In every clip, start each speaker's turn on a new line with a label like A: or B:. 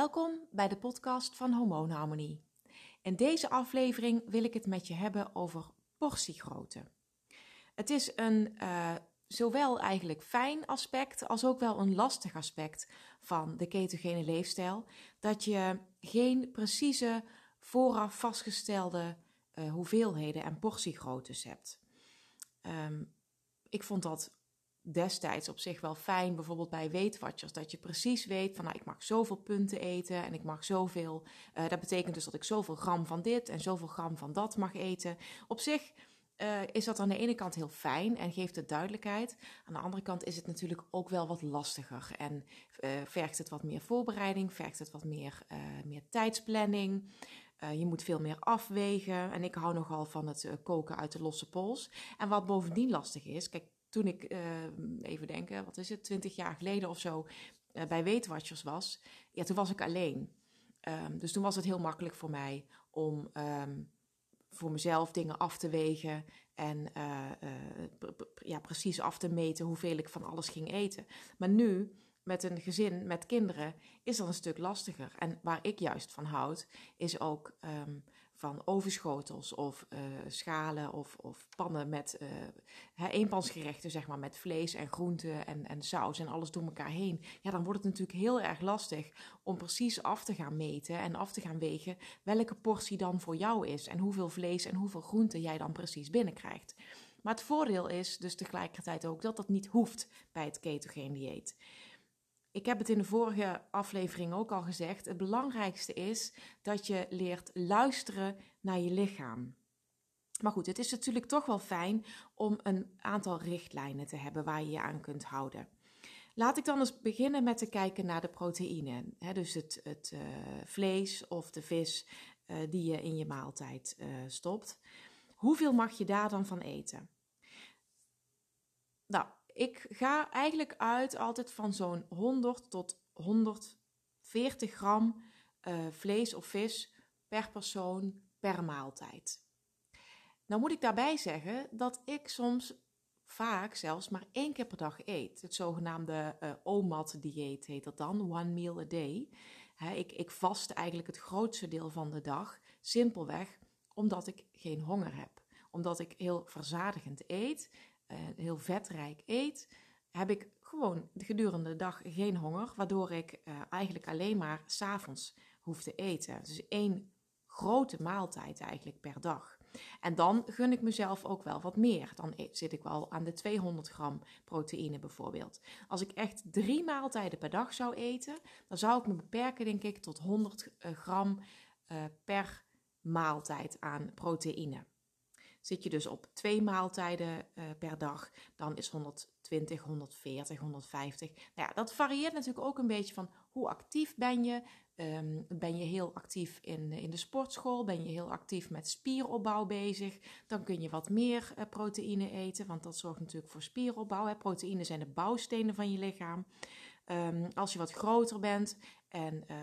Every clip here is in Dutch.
A: Welkom bij de podcast van Hormoonharmonie. In deze aflevering wil ik het met je hebben over portiegrootte. Het is een uh, zowel eigenlijk fijn aspect als ook wel een lastig aspect van de ketogene leefstijl, dat je geen precieze vooraf vastgestelde uh, hoeveelheden en portiegroottes hebt. Um, ik vond dat destijds op zich wel fijn, bijvoorbeeld bij Weight Watchers, dat je precies weet van nou, ik mag zoveel punten eten en ik mag zoveel. Uh, dat betekent dus dat ik zoveel gram van dit en zoveel gram van dat mag eten. Op zich uh, is dat aan de ene kant heel fijn en geeft het duidelijkheid. Aan de andere kant is het natuurlijk ook wel wat lastiger en uh, vergt het wat meer voorbereiding, vergt het wat meer, meer tijdsplanning. je moet veel meer afwegen. En ik hou nogal van het koken uit de losse pols. En wat bovendien lastig is, kijk, toen ik, uh, even denken, wat is het, twintig jaar geleden of zo, uh, bij Weetwatchers was, ja, toen was ik alleen. Um, dus toen was het heel makkelijk voor mij om um, voor mezelf dingen af te wegen en uh, ja, precies af te meten hoeveel ik van alles ging eten. Maar nu, met een gezin, met kinderen, is dat een stuk lastiger. En waar ik juist van houd, is ook van overschotels of uh, schalen of, of pannen met uh, eenpansgerechten, zeg maar, met vlees en groenten en, en saus en alles door elkaar heen. Ja, dan wordt het natuurlijk heel erg lastig om precies af te gaan meten en af te gaan wegen welke portie dan voor jou is en hoeveel vlees en hoeveel groenten jij dan precies binnenkrijgt. Maar het voordeel is dus tegelijkertijd ook dat dat niet hoeft bij het ketogeen dieet. Ik heb het in de vorige aflevering ook al gezegd. Het belangrijkste is dat je leert luisteren naar je lichaam. Maar goed, het is natuurlijk toch wel fijn om een aantal richtlijnen te hebben waar je je aan kunt houden. Laat ik dan eens beginnen met te kijken naar de proteïne. dus het, het uh, vlees of de vis uh, die je in je maaltijd uh, stopt. Hoeveel mag je daar dan van eten? Ik ga eigenlijk uit altijd van zo'n 100 tot 140 gram uh, vlees of vis per persoon per maaltijd. Nou moet ik daarbij zeggen dat ik soms vaak zelfs maar één keer per dag eet. Het zogenaamde uh, OMAD-dieet heet dat dan, one meal a day. Ik, ik vast eigenlijk het grootste deel van de dag, simpelweg omdat ik geen honger heb. Omdat ik heel verzadigend eet heel vetrijk eet, heb ik gewoon gedurende de dag geen honger, waardoor ik uh, eigenlijk alleen maar s'avonds hoef te eten. Dus één grote maaltijd eigenlijk per dag. En dan gun ik mezelf ook wel wat meer. Dan zit ik wel aan de 200 gram proteïne bijvoorbeeld. Als ik echt drie maaltijden per dag zou eten, dan zou ik me beperken, denk ik, tot 100 eh, gram per maaltijd aan proteïne. Zit je dus op twee maaltijden uh, per dag, dan is 120, 140, 150. Nou ja, dat varieert natuurlijk ook een beetje van hoe actief ben je. Um, ben je heel actief in, in de sportschool? Ben je heel actief met spieropbouw bezig? Dan kun je wat meer uh, proteïne eten, want dat zorgt natuurlijk voor spieropbouw. Hè. Proteïne zijn de bouwstenen van je lichaam. Um, als je wat groter bent en uh,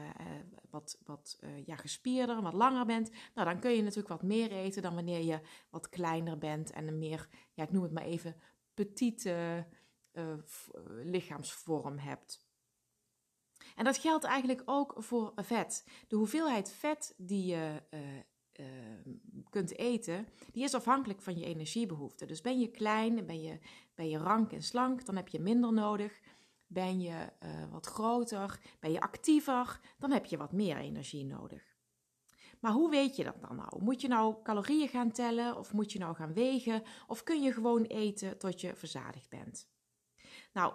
A: wat, wat uh, ja, gespierder wat langer bent, nou, dan kun je natuurlijk wat meer eten dan wanneer je wat kleiner bent en een meer, ja, ik noem het maar even, petite lichaamsvorm hebt. En dat geldt eigenlijk ook voor vet. De hoeveelheid vet die je kunt eten, die is afhankelijk van je energiebehoefte. Dus ben je klein, ben je, ben je rank en slank, dan heb je minder nodig. Ben je uh, wat groter? Ben je actiever? Dan heb je wat meer energie nodig. Maar hoe weet je dat dan nou? Moet je nou calorieën gaan tellen of moet je nou gaan wegen? Of kun je gewoon eten tot je verzadigd bent? Nou,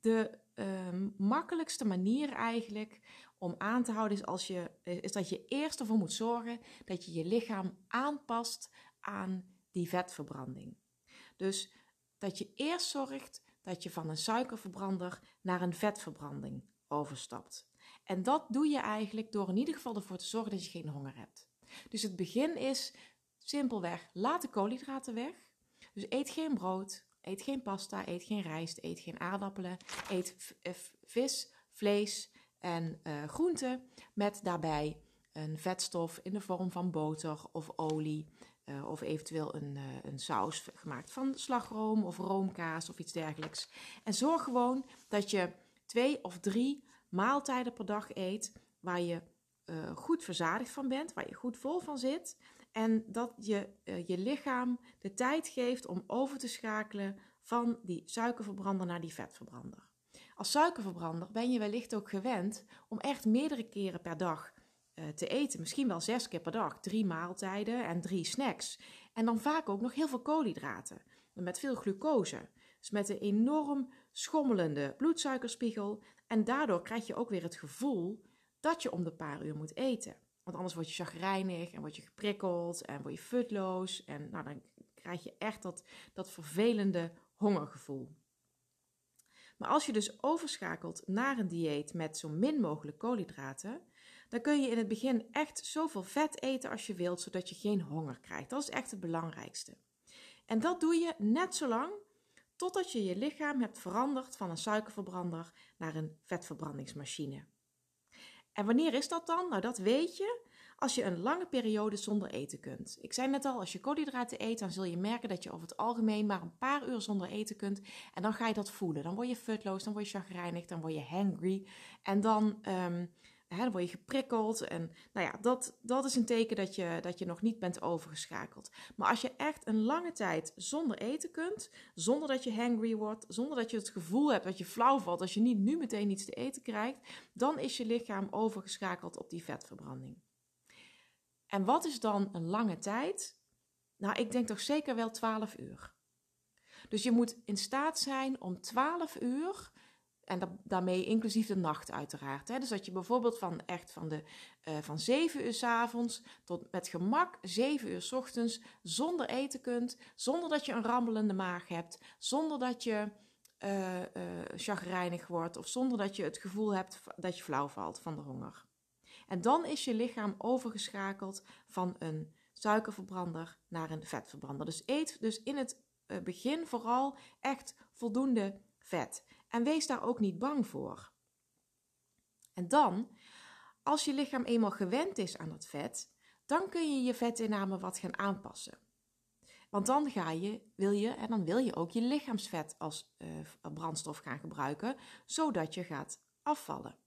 A: de uh, makkelijkste manier eigenlijk om aan te houden is, als je, is dat je eerst ervoor moet zorgen dat je je lichaam aanpast aan die vetverbranding. Dus dat je eerst zorgt dat je van een suikerverbrander naar een vetverbranding overstapt. En dat doe je eigenlijk door in ieder geval ervoor te zorgen dat je geen honger hebt. Dus het begin is simpelweg: laat de koolhydraten weg. Dus eet geen brood, eet geen pasta, eet geen rijst, eet geen aardappelen, eet eh, vis, vlees en uh, groenten met daarbij een vetstof in de vorm van boter of olie uh, of eventueel een, uh, een saus gemaakt van slagroom of roomkaas of iets dergelijks. En zorg gewoon dat je twee of drie maaltijden per dag eet waar je uh, goed verzadigd van bent, waar je goed vol van zit. En dat je je lichaam de tijd geeft om over te schakelen van die suikerverbrander naar die vetverbrander. Als suikerverbrander ben je wellicht ook gewend om echt meerdere keren per dag te eten. Misschien wel zes keer per dag. Drie maaltijden en drie snacks. En dan vaak ook nog heel veel koolhydraten. Met veel glucose. Dus met een enorm schommelende bloedsuikerspiegel. En daardoor krijg je ook weer het gevoel dat je om de paar uur moet eten. Want anders word je chagrijnig en word je geprikkeld en word je futloos. En nou, dan krijg je echt dat, dat vervelende hongergevoel. Maar als je dus overschakelt naar een dieet met zo min mogelijk koolhydraten, dan kun je in het begin echt zoveel vet eten als je wilt, zodat je geen honger krijgt. Dat is echt het belangrijkste. En dat doe je net zo lang totdat je je lichaam hebt veranderd van een suikerverbrander naar een vetverbrandingsmachine. En wanneer is dat dan? Nou, dat weet je als je een lange periode zonder eten kunt. Ik zei net al, als je koolhydraten eet, dan zul je merken dat je over het algemeen maar een paar uur zonder eten kunt. En dan ga je dat voelen. Dan word je futloos, dan word je chagrijnig, dan word je hangry. En dan um, Dan word je geprikkeld. En nou ja, dat, dat is een teken dat je, dat je nog niet bent overgeschakeld. Maar als je echt een lange tijd zonder eten kunt, zonder dat je hangry wordt, zonder dat je het gevoel hebt dat je flauw valt als je niet nu meteen iets te eten krijgt, dan is je lichaam overgeschakeld op die vetverbranding. En wat is dan een lange tijd? Nou, ik denk toch zeker wel 12 uur. Dus je moet in staat zijn om 12 uur en daarmee inclusief de nacht uiteraard. Hè. Dus dat je bijvoorbeeld van echt van, de, uh, van 7 uur s avonds tot met gemak 7 uur s ochtends zonder eten kunt. Zonder dat je een rammelende maag hebt. Zonder dat je uh, chagrijnig wordt. Of zonder dat je het gevoel hebt dat je flauw valt van de honger. En dan is je lichaam overgeschakeld van een suikerverbrander naar een vetverbrander. Dus eet dus in het begin vooral echt voldoende vet. En wees daar ook niet bang voor. En dan, als je lichaam eenmaal gewend is aan dat vet, dan kun je je vetinname wat gaan aanpassen. Want dan ga je, wil je en dan wil je ook je lichaamsvet als uh, brandstof gaan gebruiken, zodat je gaat afvallen.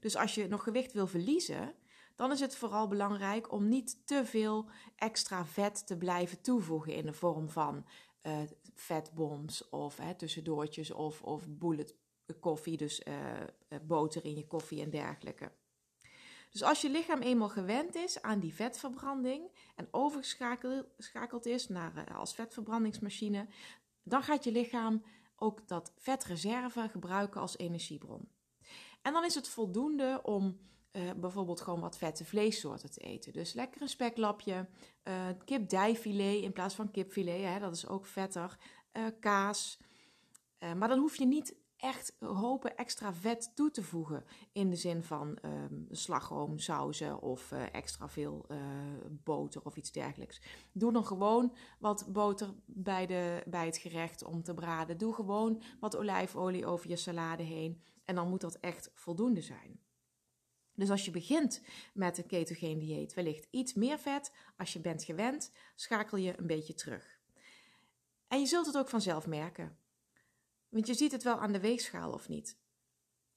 A: Dus als je nog gewicht wil verliezen, dan is het vooral belangrijk om niet te veel extra vet te blijven toevoegen in de vorm van uh, vetbombs of hè, tussendoortjes of, of bullet koffie, dus uh, boter in je koffie en dergelijke. Dus als je lichaam eenmaal gewend is aan die vetverbranding en overgeschakeld is naar, als vetverbrandingsmachine, dan gaat je lichaam ook dat vetreserve gebruiken als energiebron. En dan is het voldoende om uh, bijvoorbeeld gewoon wat vette vleessoorten te eten. Dus lekker een speklapje, uh, kipdijfilet in plaats van kipfilet, hè, dat is ook vetter, uh, kaas. maar dan hoef je niet echt hopen extra vet toe te voegen in de zin van um, slagroom, sauzen of extra veel boter of iets dergelijks. Doe dan gewoon wat boter bij, de, bij het gerecht om te braden. Doe gewoon wat olijfolie over je salade heen en dan moet dat echt voldoende zijn. Dus als je begint met een ketogeen dieet, wellicht iets meer vet. Als je bent gewend, schakel je een beetje terug. En je zult het ook vanzelf merken. Want je ziet het wel aan de weegschaal of niet.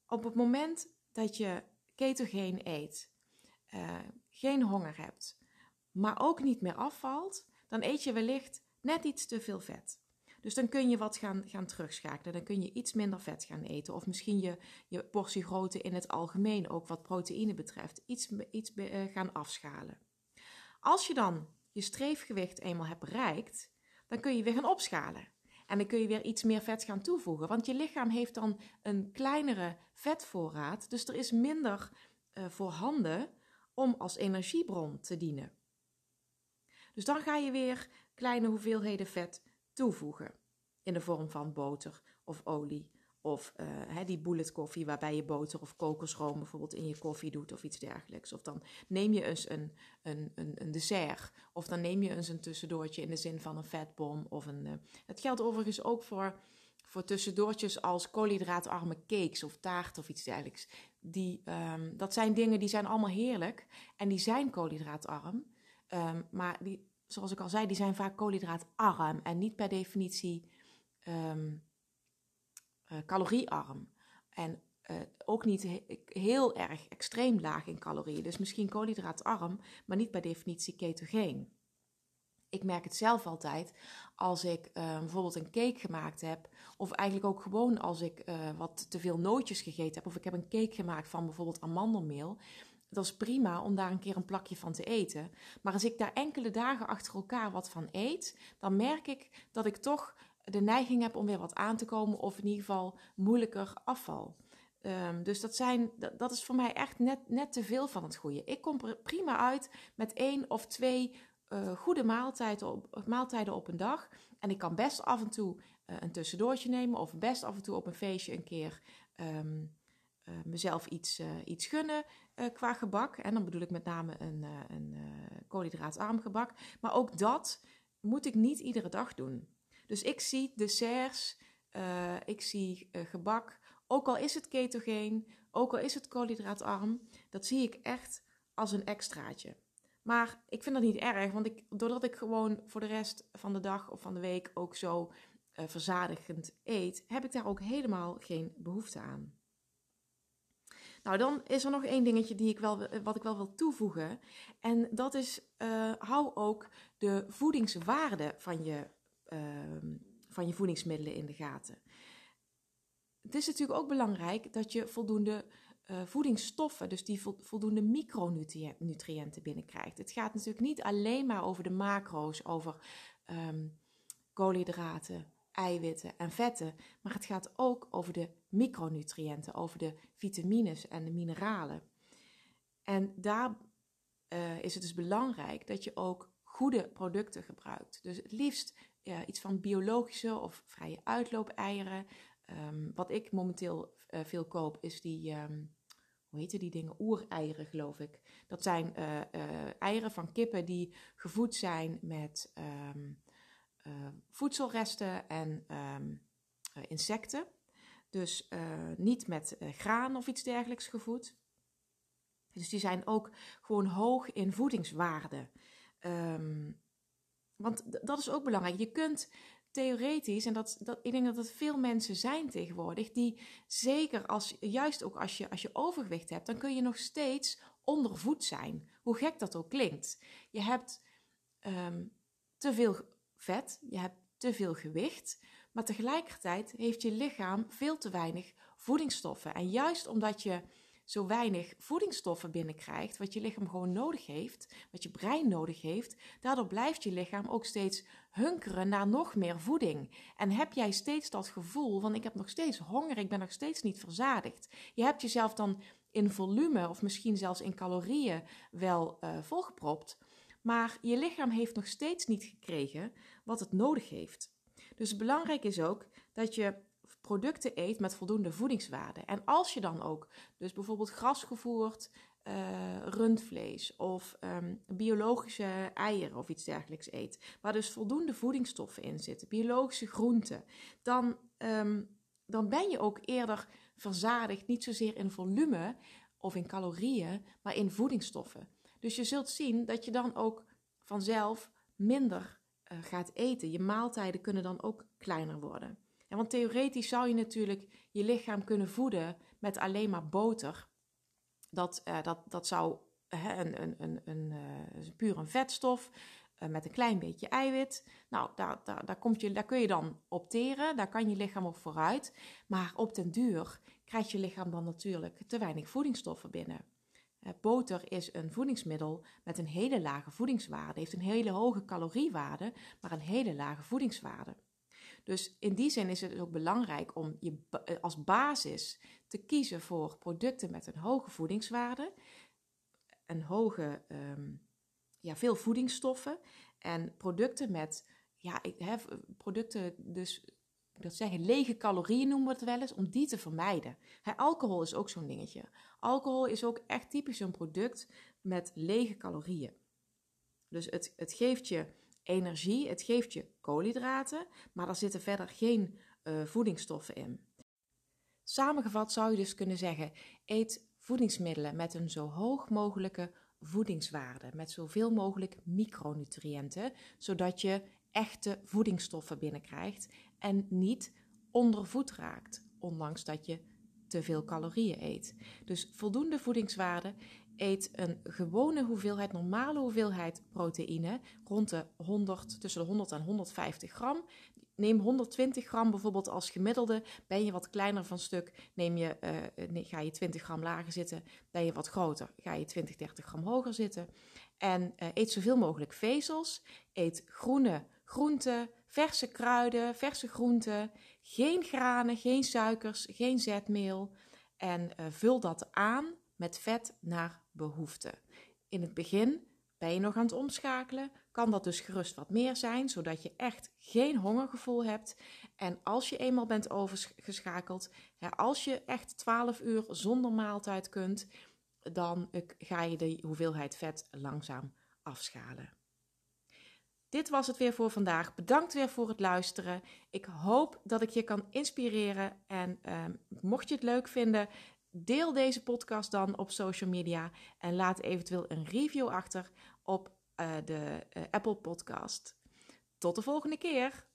A: Op het moment dat je ketogeen eet, uh, geen honger hebt, maar ook niet meer afvalt, dan eet je wellicht net iets te veel vet. Dus dan kun je wat gaan, gaan terugschakelen. Dan kun je iets minder vet gaan eten. Of misschien je, je portiegrootte in het algemeen, ook wat proteïne betreft, iets, iets uh, gaan afschalen. Als je dan je streefgewicht eenmaal hebt bereikt, dan kun je weer gaan opschalen. En dan kun je weer iets meer vet gaan toevoegen. Want je lichaam heeft dan een kleinere vetvoorraad. Dus er is minder uh, voorhanden om als energiebron te dienen. Dus dan ga je weer kleine hoeveelheden vet toevoegen. In de vorm van boter of olie. Of uh, die bullet koffie waarbij je boter of kokosroom bijvoorbeeld in je koffie doet of iets dergelijks. Of dan neem je eens een, een, een, een dessert. Of dan neem je eens een tussendoortje in de zin van een vetbom. Of een, uh, het geldt overigens ook voor, voor tussendoortjes als koolhydraatarme cakes of taart of iets dergelijks. Die, um, dat zijn dingen die zijn allemaal heerlijk en die zijn koolhydraatarm. Um, maar die, zoals ik al zei, die zijn vaak koolhydraatarm en niet per definitie um, uh, caloriearm. En uh, ook niet heel erg extreem laag in calorieën. Dus misschien koolhydraatarm, maar niet bij definitie ketogeen. Ik merk het zelf altijd als ik uh, bijvoorbeeld een cake gemaakt heb, of eigenlijk ook gewoon als ik uh, wat te veel nootjes gegeten heb, of ik heb een cake gemaakt van bijvoorbeeld amandelmeel. Dat is prima om daar een keer een plakje van te eten. Maar als ik daar enkele dagen achter elkaar wat van eet, dan merk ik dat ik toch de neiging heb om weer wat aan te komen, of in ieder geval moeilijker afval. Um, dus dat, zijn, dat, is voor mij echt net, net te veel van het goede. Ik kom er prima uit met één of twee uh, goede maaltijden op, maaltijden op een dag. En ik kan best af en toe uh, een tussendoortje nemen of best af en toe op een feestje een keer um, uh, mezelf iets, iets gunnen qua gebak. En dan bedoel ik met name een, een koolhydraatarm gebak. Maar ook dat moet ik niet iedere dag doen. Dus ik zie desserts, ik zie gebak, ook al is het ketogeen, ook al is het koolhydraatarm, dat zie ik echt als een extraatje. Maar ik vind dat niet erg, want ik, doordat ik gewoon voor de rest van de dag of van de week ook zo verzadigend eet, heb ik daar ook helemaal geen behoefte aan. Nou, dan is er nog één dingetje die ik wel, wat ik wel wil toevoegen. En dat is, uh, hou ook de voedingswaarde van je, uh, van je voedingsmiddelen in de gaten. Het is natuurlijk ook belangrijk dat je voldoende uh, voedingsstoffen, dus die voldoende micronutriënten binnenkrijgt. Het gaat natuurlijk niet alleen maar over de macro's, over um, koolhydraten, eiwitten en vetten, maar het gaat ook over de micronutriënten, over de vitamines en de mineralen. En daar uh, is het dus belangrijk dat je ook goede producten gebruikt. Dus het liefst iets van biologische of vrije uitloop-eieren. Um, wat ik momenteel uh, veel koop, is die, um, hoe heet die dingen? Oereieren, geloof ik. Dat zijn uh, eieren van kippen die gevoed zijn met um, voedselresten en insecten. Dus niet met graan of iets dergelijks gevoed. Dus die zijn ook gewoon hoog in voedingswaarde. want dat is ook belangrijk. Je kunt theoretisch, en dat, dat, ik denk dat het veel mensen zijn tegenwoordig, die zeker als, juist ook als je, als je overgewicht hebt, dan kun je nog steeds ondervoed zijn. Hoe gek dat ook klinkt. Je hebt um, te veel vet, je hebt te veel gewicht, maar tegelijkertijd heeft je lichaam veel te weinig voedingsstoffen. En juist omdat je zo weinig voedingsstoffen binnenkrijgt, wat je lichaam gewoon nodig heeft, wat je brein nodig heeft, daardoor blijft je lichaam ook steeds hunkeren naar nog meer voeding. En heb jij steeds dat gevoel van ik heb nog steeds honger, ik ben nog steeds niet verzadigd. Je hebt jezelf dan in volume of misschien zelfs in calorieën wel uh, volgepropt, maar je lichaam heeft nog steeds niet gekregen wat het nodig heeft. Dus belangrijk is ook dat je producten eet met voldoende voedingswaarde. En als je dan ook, dus bijvoorbeeld grasgevoerd uh, rundvlees of um, biologische eieren of iets dergelijks eet, waar dus voldoende voedingsstoffen in zitten, biologische groenten, dan, um, dan ben je ook eerder verzadigd, niet zozeer in volume of in calorieën, maar in voedingsstoffen. Dus je zult zien dat je dan ook vanzelf minder gaat eten. Je maaltijden kunnen dan ook kleiner worden want theoretisch zou je natuurlijk je lichaam kunnen voeden met alleen maar boter. Dat, uh, dat, dat zou uh, een, een, een, een, uh, puur een vetstof eh, met een klein beetje eiwit. Nou, daar, daar, daar, komt je, daar kun je dan opteren, daar kan je lichaam op vooruit. Maar op den duur krijgt je lichaam dan natuurlijk te weinig voedingsstoffen binnen. Boter is een voedingsmiddel met een hele lage voedingswaarde, heeft een hele hoge caloriewaarde, maar een hele lage voedingswaarde. Dus in die zin is het ook belangrijk om je eh, als basis te kiezen voor producten met een hoge voedingswaarde, een hoge, um, ja, veel voedingsstoffen en producten met, ja, ik producten dus dat zeggen, lege calorieën noemen we het wel eens, om die te vermijden. alcohol is ook zo'n dingetje. Alcohol is ook echt typisch een product met lege calorieën. Dus het, het geeft je energie, het geeft je koolhydraten, maar er zitten verder geen uh, voedingsstoffen in. Samengevat zou je dus kunnen zeggen: eet voedingsmiddelen met een zo hoog mogelijke voedingswaarde, met zoveel mogelijk micronutriënten, zodat je echte voedingsstoffen binnenkrijgt en niet ondervoed raakt, ondanks dat je te veel calorieën eet. Dus voldoende voedingswaarde. Eet een gewone hoeveelheid, normale hoeveelheid proteïne, rond de 100, tussen de 100 en 150 gram. Neem 120 gram bijvoorbeeld als gemiddelde. Ben je wat kleiner van stuk, neem je, uh, ga je 20 gram lager zitten. Ben je wat groter, ga je 20, 30 gram hoger zitten. En uh, eet zoveel mogelijk vezels. Eet groene groenten, verse kruiden, verse groenten. Geen granen, geen suikers, geen zetmeel. En uh, vul dat aan met vet naar behoefte. In het begin ben je nog aan het omschakelen, kan dat dus gerust wat meer zijn, zodat je echt geen hongergevoel hebt. En als je eenmaal bent overgeschakeld, als je echt 12 uur zonder maaltijd kunt, dan ga je de hoeveelheid vet langzaam afschalen. Dit was het weer voor vandaag. Bedankt weer voor het luisteren. Ik hoop dat ik je kan inspireren. En uh, mocht je het leuk vinden, deel deze podcast dan op social media. En laat eventueel een review achter op uh, de uh, Apple Podcast. Tot de volgende keer.